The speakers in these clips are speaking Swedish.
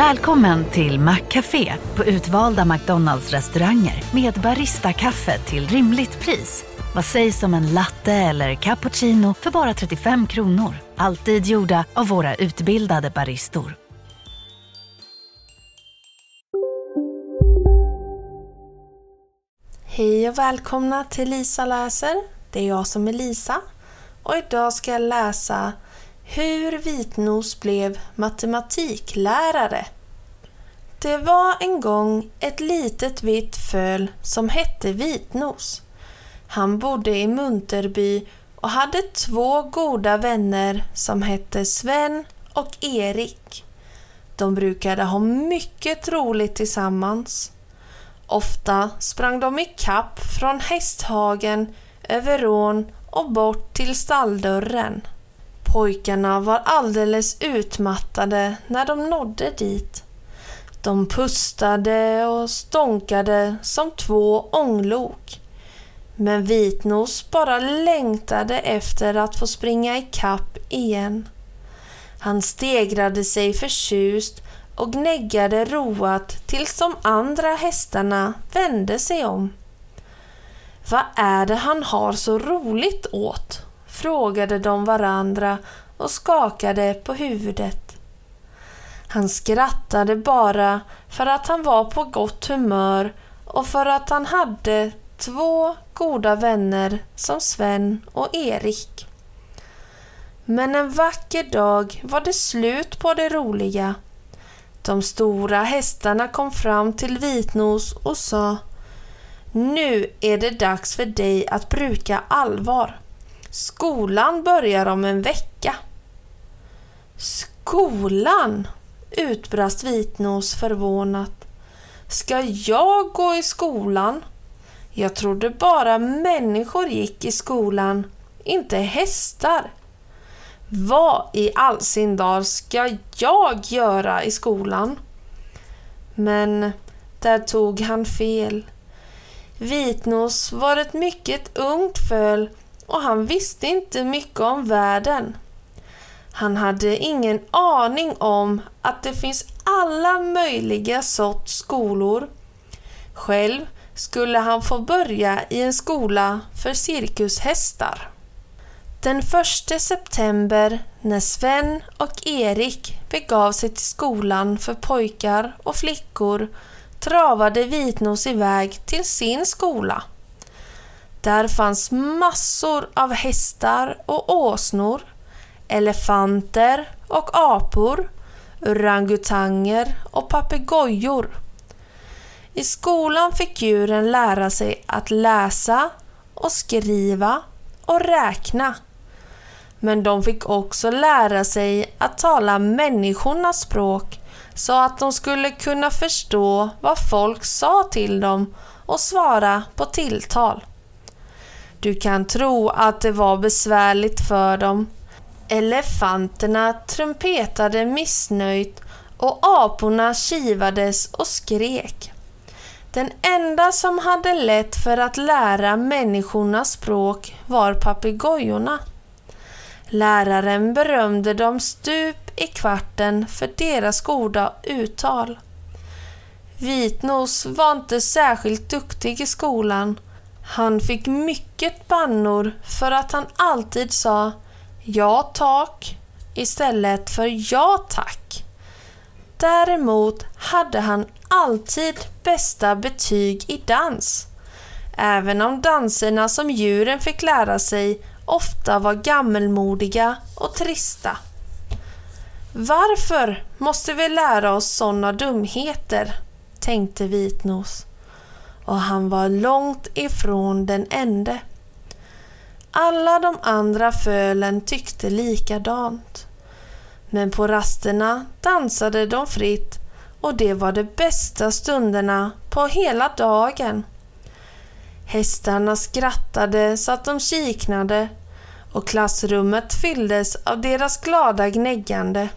Välkommen till Maccafé på utvalda McDonalds restauranger med Baristakaffe till rimligt pris. Vad sägs om en latte eller cappuccino för bara 35 kronor? Alltid gjorda av våra utbildade baristor. Hej och välkomna till Lisa läser. Det är jag som är Lisa och idag ska jag läsa hur Vitnos blev matematiklärare. Det var en gång ett litet vitt föl som hette Vitnos. Han bodde i Munterby och hade två goda vänner som hette Sven och Erik. De brukade ha mycket roligt tillsammans. Ofta sprang de i kapp från hästhagen över ån och bort till stalldörren. Pojkarna var alldeles utmattade när de nådde dit. De pustade och stånkade som två ånglok. Men Vitnos bara längtade efter att få springa i kapp igen. Han stegrade sig förtjust och gnäggade roat tills de andra hästarna vände sig om. Vad är det han har så roligt åt? Frågade de varandra och skakade på huvudet. Han skrattade bara för att han var på gott humör och för att han hade två goda vänner som Sven och Erik. Men en vacker dag var det slut på det roliga. De stora hästarna kom fram till Vitnos och sa Nu är det dags för dig att bruka allvar. Skolan börjar om en vecka. Skolan? utbrast Vitnos förvånat. Ska jag gå i skolan? Jag trodde bara människor gick i skolan, inte hästar. Vad i all sin dar ska jag göra i skolan? Men där tog han fel. Vitnos var ett mycket ungt föl och han visste inte mycket om världen. Han hade ingen aning om att det finns alla möjliga sorts skolor. Själv skulle han få börja i en skola för cirkushästar. Den 1 september när Sven och Erik begav sig till skolan för pojkar och flickor travade Vitnos iväg till sin skola. Där fanns massor av hästar och åsnor, elefanter och apor, orangutanger och papegojor. I skolan fick djuren lära sig att läsa och skriva och räkna. Men de fick också lära sig att tala människornas språk så att de skulle kunna förstå vad folk sa till dem och svara på tilltal. Du kan tro att det var besvärligt för dem. Elefanterna trumpetade missnöjt och aporna kivades och skrek. Den enda som hade lätt för att lära människornas språk var papegojorna. Läraren berömde dem stup i kvarten för deras goda uttal. Vitnos var inte särskilt duktig i skolan. Han fick mycket bannor för att han alltid sa ja tack istället för ja tack. Däremot hade han alltid bästa betyg i dans. Även om danserna som djuren fick lära sig ofta var gammelmodiga och trista. Varför måste vi lära oss sådana dumheter? tänkte Vitnos. Och han var långt ifrån den ende. Alla de andra fölen tyckte likadant. Men på rasterna dansade de fritt och det var de bästa stunderna på hela dagen. Hästarna skrattade så att de kiknade och klassrummet fylldes av deras glada gnäggande.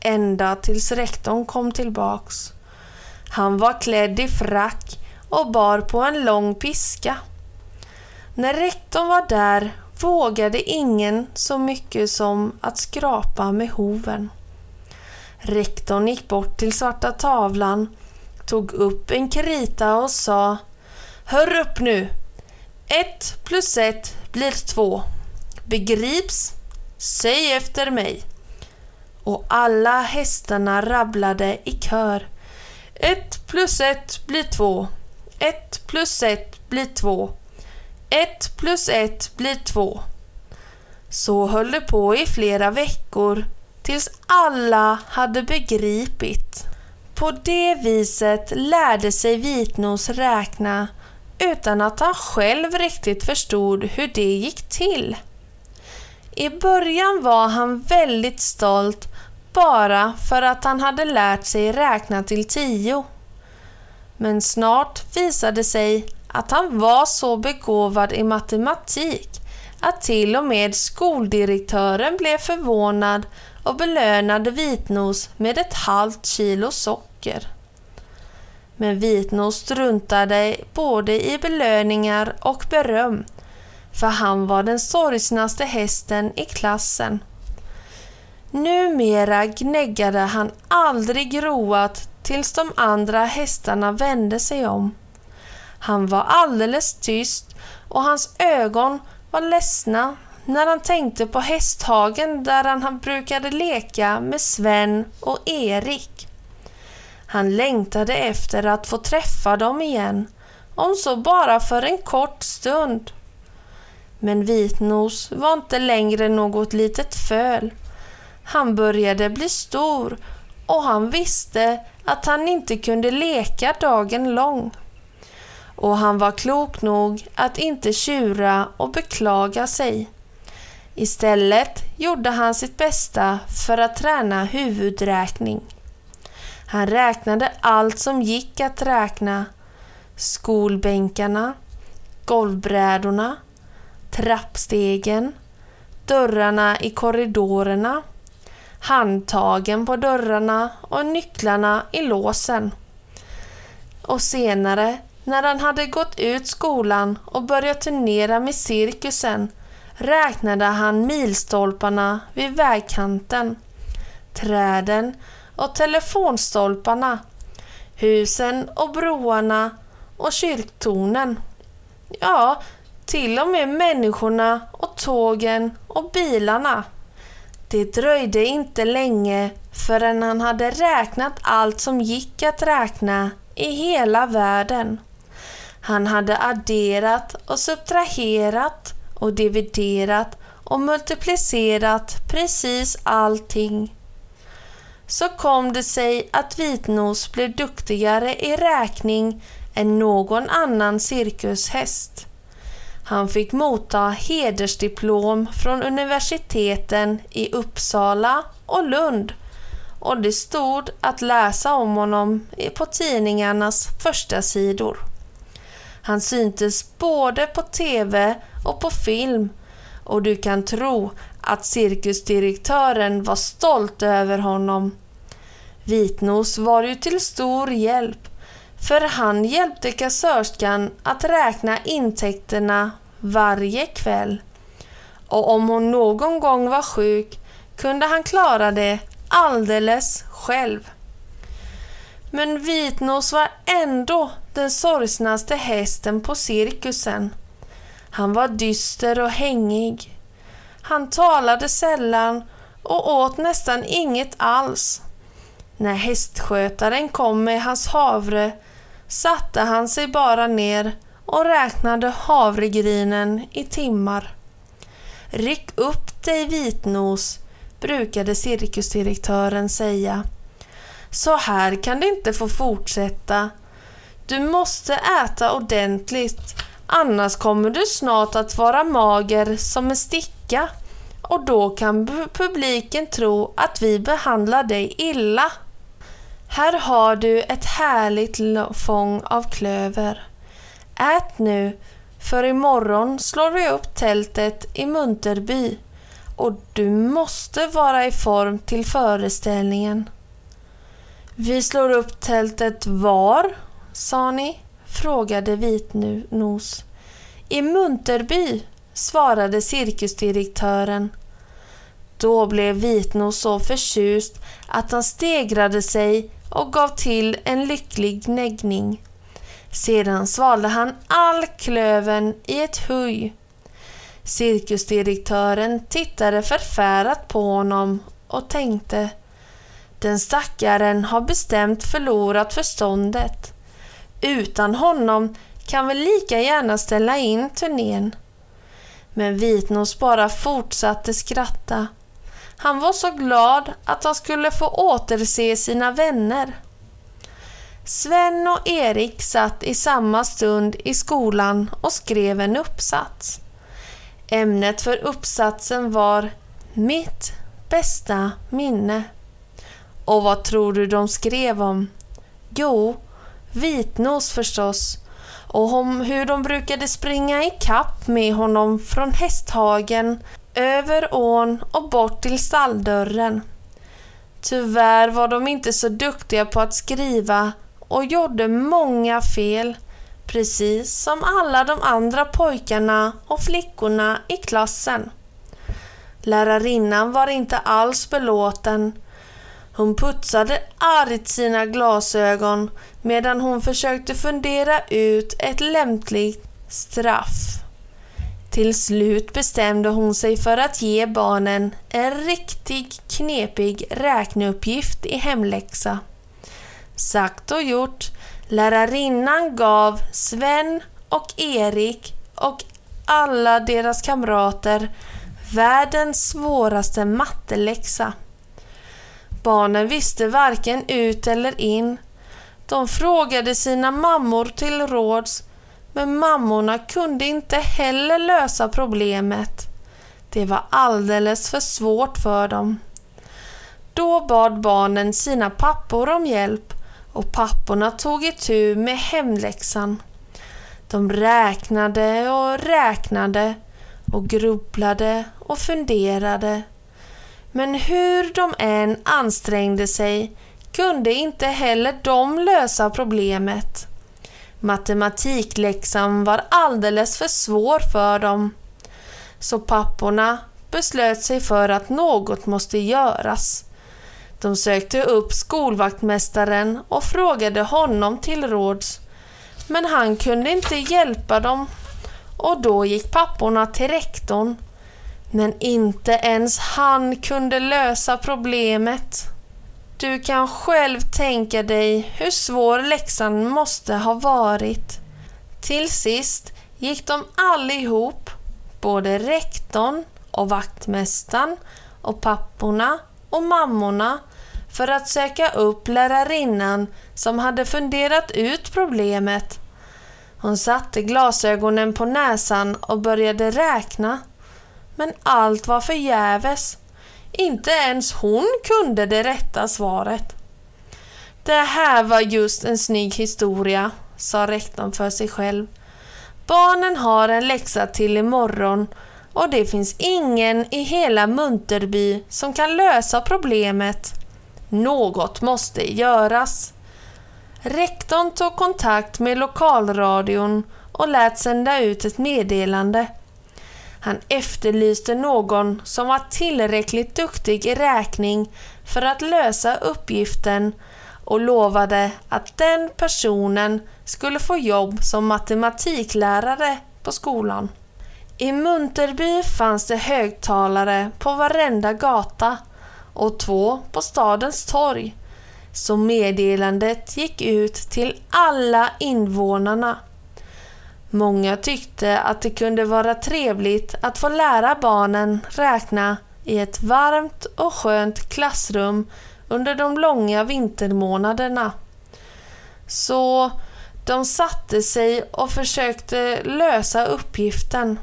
Ända tills rektorn kom tillbaks. Han var klädd i frack och bar på en lång piska. När rektorn var där vågade ingen så mycket som att skrapa med hoven. Rektorn gick bort till svarta tavlan, tog upp en krita och sa Hör upp nu! Ett plus ett blir två. Begrips? Säg efter mig. Och alla hästarna rabblade i kör. Ett plus ett blir två. 1 plus 1 blir 2. 1 plus 1 blir 2. Så höll det på i flera veckor tills alla hade begripit. På det viset lärde sig Vitnos räkna utan att han själv riktigt förstod hur det gick till. I början var han väldigt stolt bara för att han hade lärt sig räkna till tio. Men snart visade sig att han var så begåvad i matematik att till och med skoldirektören blev förvånad och belönade Vitnos med ett halvt kilo socker. Men Vitnos struntade både i belöningar och beröm, för han var den sorgsnaste hästen i klassen. Numera gnäggade han aldrig roat tills de andra hästarna vände sig om. Han var alldeles tyst och hans ögon var ledsna när han tänkte på hästhagen där han brukade leka med Sven och Erik. Han längtade efter att få träffa dem igen, om så bara för en kort stund. Men Vitnos var inte längre något litet föl. Han började bli stor och han visste att han inte kunde leka dagen lång. Och han var klok nog att inte tjura och beklaga sig. Istället gjorde han sitt bästa för att träna huvudräkning. Han räknade allt som gick att räkna. Skolbänkarna, golvbrädorna, trappstegen, dörrarna i korridorerna, handtagen på dörrarna och nycklarna i låsen. Och senare, när han hade gått ut skolan och börjat turnera med cirkusen, räknade han milstolparna vid vägkanten, träden och telefonstolparna, husen och broarna och kyrktornen. Ja, till och med människorna och tågen och bilarna. Det dröjde inte länge förrän han hade räknat allt som gick att räkna i hela världen. Han hade adderat och subtraherat och dividerat och multiplicerat precis allting. Så kom det sig att Vitnos blev duktigare i räkning än någon annan cirkushäst. Han fick motta hedersdiplom från universiteten i Uppsala och Lund och det stod att läsa om honom på tidningarnas första sidor. Han syntes både på TV och på film och du kan tro att cirkusdirektören var stolt över honom. Vitnos var ju till stor hjälp för han hjälpte kassörskan att räkna intäkterna varje kväll. Och om hon någon gång var sjuk kunde han klara det alldeles själv. Men Vitnos var ändå den sorgsnaste hästen på cirkusen. Han var dyster och hängig. Han talade sällan och åt nästan inget alls. När hästskötaren kom med hans havre satte han sig bara ner och räknade havregrinen i timmar. Ryck upp dig vitnos, brukade cirkusdirektören säga. Så här kan det inte få fortsätta. Du måste äta ordentligt, annars kommer du snart att vara mager som en sticka och då kan publiken tro att vi behandlar dig illa. Här har du ett härligt fång av klöver. Ät nu, för imorgon slår vi upp tältet i Munterby och du måste vara i form till föreställningen. Vi slår upp tältet var, sa ni? frågade Vitnos. I Munterby, svarade cirkusdirektören. Då blev Vitnos så förtjust att han stegrade sig och gav till en lycklig gnäggning. Sedan svalde han all klöven i ett huj. Cirkusdirektören tittade förfärat på honom och tänkte Den stackaren har bestämt förlorat förståndet. Utan honom kan vi lika gärna ställa in turnén. Men Vitnos bara fortsatte skratta. Han var så glad att han skulle få återse sina vänner. Sven och Erik satt i samma stund i skolan och skrev en uppsats. Ämnet för uppsatsen var Mitt bästa minne. Och vad tror du de skrev om? Jo, vitnos förstås och om hur de brukade springa i kapp med honom från hästhagen, över ån och bort till stalldörren. Tyvärr var de inte så duktiga på att skriva och gjorde många fel, precis som alla de andra pojkarna och flickorna i klassen. Lärarinnan var inte alls belåten. Hon putsade argt sina glasögon medan hon försökte fundera ut ett lämpligt straff. Till slut bestämde hon sig för att ge barnen en riktigt knepig räkneuppgift i hemläxa. Sagt och gjort, lärarinnan gav Sven och Erik och alla deras kamrater världens svåraste matteläxa. Barnen visste varken ut eller in. De frågade sina mammor till råds, men mammorna kunde inte heller lösa problemet. Det var alldeles för svårt för dem. Då bad barnen sina pappor om hjälp och papporna tog itu med hemläxan. De räknade och räknade och grubblade och funderade. Men hur de än ansträngde sig kunde inte heller de lösa problemet. Matematikläxan var alldeles för svår för dem. Så papporna beslöt sig för att något måste göras. De sökte upp skolvaktmästaren och frågade honom till råds. Men han kunde inte hjälpa dem och då gick papporna till rektorn. Men inte ens han kunde lösa problemet. Du kan själv tänka dig hur svår läxan måste ha varit. Till sist gick de allihop, både rektorn och vaktmästaren och papporna och mammorna för att söka upp lärarinnan som hade funderat ut problemet. Hon satte glasögonen på näsan och började räkna. Men allt var förgäves. Inte ens hon kunde det rätta svaret. Det här var just en snygg historia, sa rektorn för sig själv. Barnen har en läxa till imorgon och det finns ingen i hela Munterby som kan lösa problemet. Något måste göras. Rektorn tog kontakt med lokalradion och lät sända ut ett meddelande. Han efterlyste någon som var tillräckligt duktig i räkning för att lösa uppgiften och lovade att den personen skulle få jobb som matematiklärare på skolan. I Munterby fanns det högtalare på varenda gata och två på stadens torg. Så meddelandet gick ut till alla invånarna. Många tyckte att det kunde vara trevligt att få lära barnen räkna i ett varmt och skönt klassrum under de långa vintermånaderna. Så de satte sig och försökte lösa uppgiften.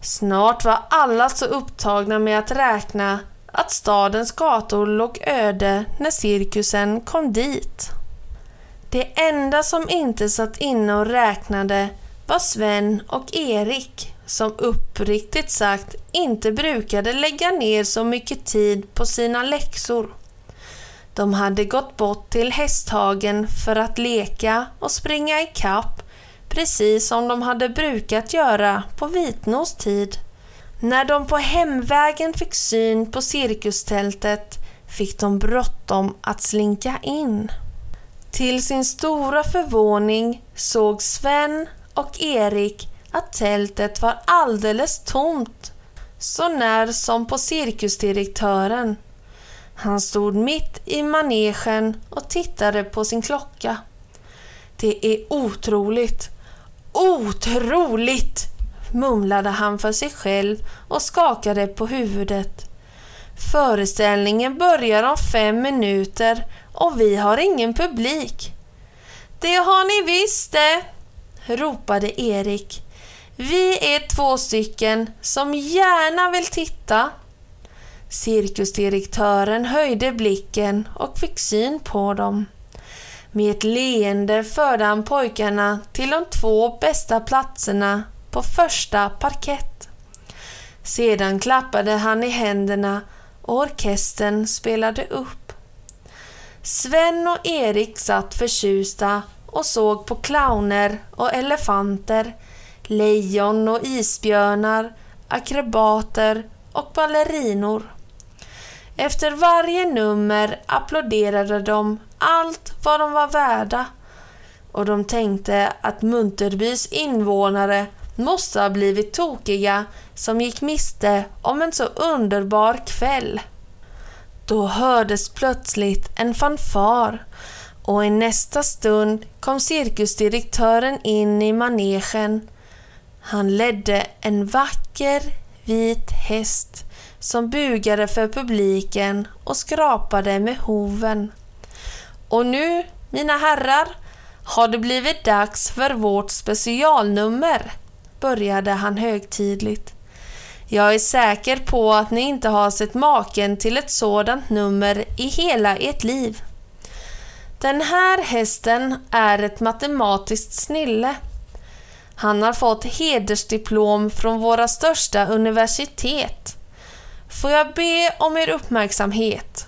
Snart var alla så upptagna med att räkna att stadens gator låg öde när cirkusen kom dit. Det enda som inte satt inne och räknade var Sven och Erik som uppriktigt sagt inte brukade lägga ner så mycket tid på sina läxor. De hade gått bort till hästhagen för att leka och springa i kapp precis som de hade brukat göra på Vitnos tid. När de på hemvägen fick syn på cirkustältet fick de bråttom att slinka in. Till sin stora förvåning såg Sven och Erik att tältet var alldeles tomt, så när som på cirkusdirektören. Han stod mitt i manegen och tittade på sin klocka. Det är otroligt, otroligt, mumlade han för sig själv och skakade på huvudet. Föreställningen börjar om fem minuter och vi har ingen publik. Det har ni visst det, ropade Erik. Vi är två stycken som gärna vill titta. Cirkusdirektören höjde blicken och fick syn på dem. Med ett leende förde han pojkarna till de två bästa platserna på första parkett. Sedan klappade han i händerna och orkestern spelade upp. Sven och Erik satt förtjusta och såg på clowner och elefanter, lejon och isbjörnar, akrobater och ballerinor. Efter varje nummer applåderade de allt vad de var värda och de tänkte att Munterbys invånare måste ha blivit tokiga som gick miste om en så underbar kväll. Då hördes plötsligt en fanfar och i nästa stund kom cirkusdirektören in i manegen. Han ledde en vacker vit häst som bugade för publiken och skrapade med hoven. Och nu, mina herrar, har det blivit dags för vårt specialnummer, började han högtidligt. Jag är säker på att ni inte har sett maken till ett sådant nummer i hela ert liv. Den här hästen är ett matematiskt snille. Han har fått hedersdiplom från våra största universitet. Får jag be om er uppmärksamhet?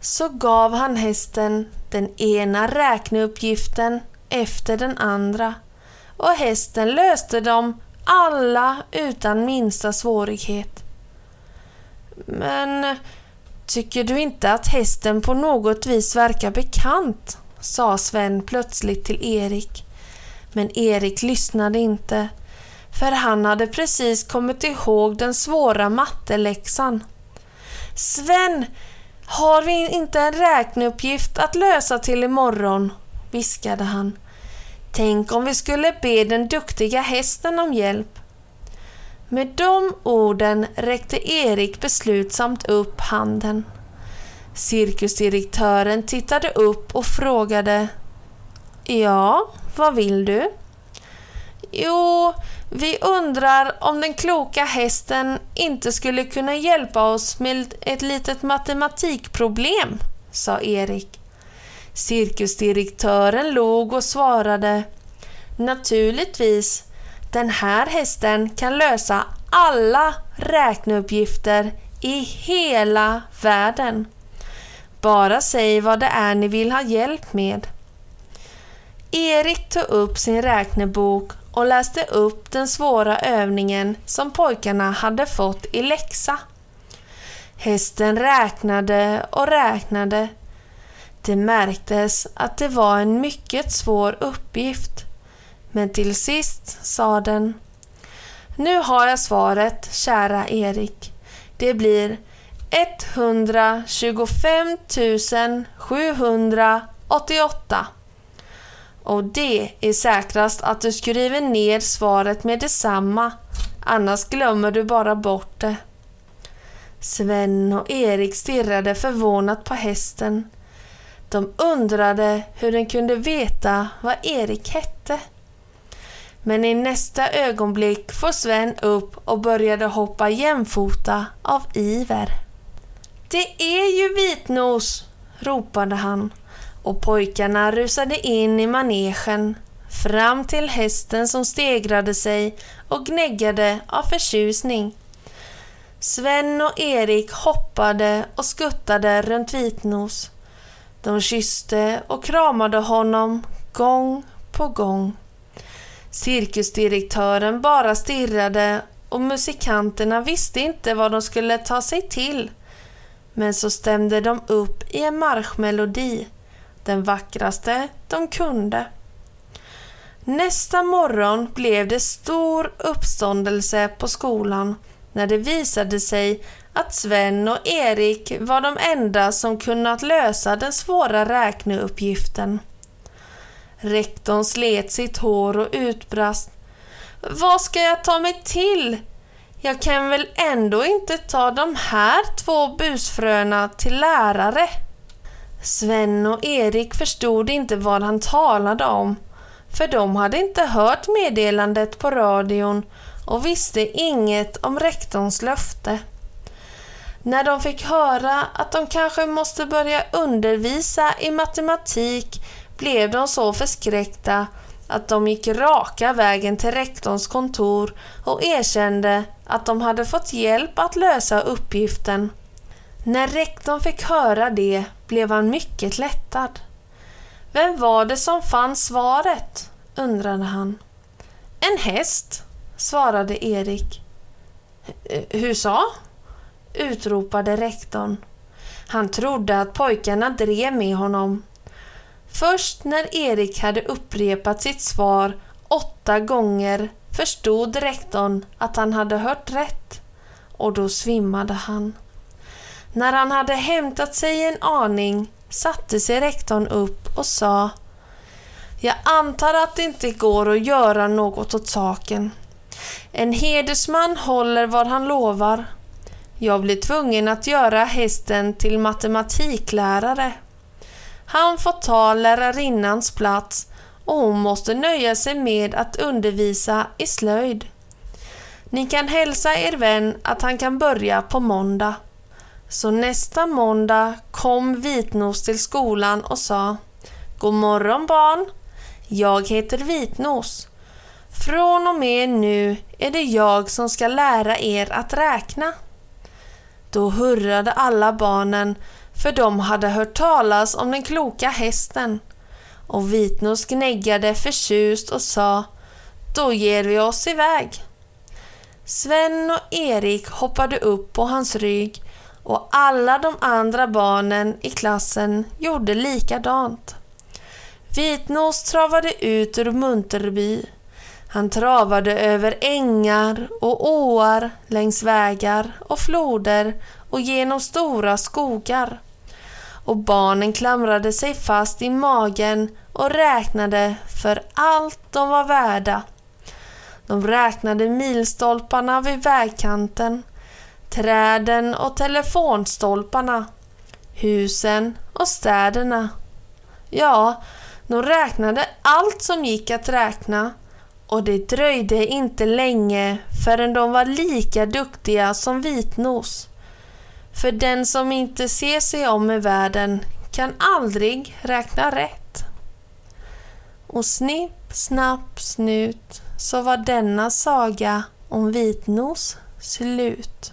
Så gav han hästen den ena räkneuppgiften efter den andra och hästen löste dem alla utan minsta svårighet. Men tycker du inte att hästen på något vis verkar bekant? sa Sven plötsligt till Erik. Men Erik lyssnade inte, för han hade precis kommit ihåg den svåra matteläxan. Sven, har vi inte en räkneuppgift att lösa till imorgon? viskade han. Tänk om vi skulle be den duktiga hästen om hjälp. Med de orden räckte Erik beslutsamt upp handen. Cirkusdirektören tittade upp och frågade Ja, vad vill du? Jo, vi undrar om den kloka hästen inte skulle kunna hjälpa oss med ett litet matematikproblem, sa Erik. Cirkusdirektören log och svarade Naturligtvis, den här hästen kan lösa alla räkneuppgifter i hela världen. Bara säg vad det är ni vill ha hjälp med. Erik tog upp sin räknebok och läste upp den svåra övningen som pojkarna hade fått i läxa. Hästen räknade och räknade. Det märktes att det var en mycket svår uppgift. Men till sist sa den Nu har jag svaret, kära Erik. Det blir 125 788. Och det är säkrast att du skriver ner svaret med detsamma, annars glömmer du bara bort det. Sven och Erik stirrade förvånat på hästen. De undrade hur den kunde veta vad Erik hette. Men i nästa ögonblick får Sven upp och började hoppa jämfota av iver. Det är ju Vitnos! ropade han och pojkarna rusade in i manegen fram till hästen som stegrade sig och gnäggade av förtjusning. Sven och Erik hoppade och skuttade runt Vitnos. De kysste och kramade honom gång på gång. Cirkusdirektören bara stirrade och musikanterna visste inte vad de skulle ta sig till. Men så stämde de upp i en marschmelodi, den vackraste de kunde. Nästa morgon blev det stor uppståndelse på skolan när det visade sig att Sven och Erik var de enda som kunnat lösa den svåra räkneuppgiften. Rektorn slet sitt hår och utbrast. Vad ska jag ta mig till? Jag kan väl ändå inte ta de här två busfröna till lärare? Sven och Erik förstod inte vad han talade om, för de hade inte hört meddelandet på radion och visste inget om rektorns löfte. När de fick höra att de kanske måste börja undervisa i matematik blev de så förskräckta att de gick raka vägen till rektorns kontor och erkände att de hade fått hjälp att lösa uppgiften. När rektorn fick höra det blev han mycket lättad. Vem var det som fann svaret? undrade han. En häst, svarade Erik. Hur sa? Utropade rektorn. Han trodde att pojkarna drev med honom. Först när Erik hade upprepat sitt svar åtta gånger förstod rektorn att han hade hört rätt och då svimmade han. När han hade hämtat sig en aning satte sig rektorn upp och sa Jag antar att det inte går att göra något åt saken. En hedersman håller vad han lovar. Jag blir tvungen att göra hästen till matematiklärare. Han får ta lärarinnans plats och hon måste nöja sig med att undervisa i slöjd. Ni kan hälsa er vän att han kan börja på måndag. Så nästa måndag kom Vitnos till skolan och sa God morgon barn! Jag heter Vitnos. Från och med nu är det jag som ska lära er att räkna. Då hurrade alla barnen för de hade hört talas om den kloka hästen. Och Vitnos gnäggade förtjust och sa Då ger vi oss iväg. Sven och Erik hoppade upp på hans rygg och alla de andra barnen i klassen gjorde likadant. Vitnos travade ut ur Munterby. Han travade över ängar och åar, längs vägar och floder och genom stora skogar. Och barnen klamrade sig fast i magen och räknade för allt de var värda. De räknade milstolparna vid vägkanten, träden och telefonstolparna, husen och städerna. Ja, de räknade allt som gick att räkna och det dröjde inte länge förrän de var lika duktiga som Vitnos. För den som inte ser sig om i världen kan aldrig räkna rätt. Och snipp, snapp, snut så var denna saga om Vitnos slut.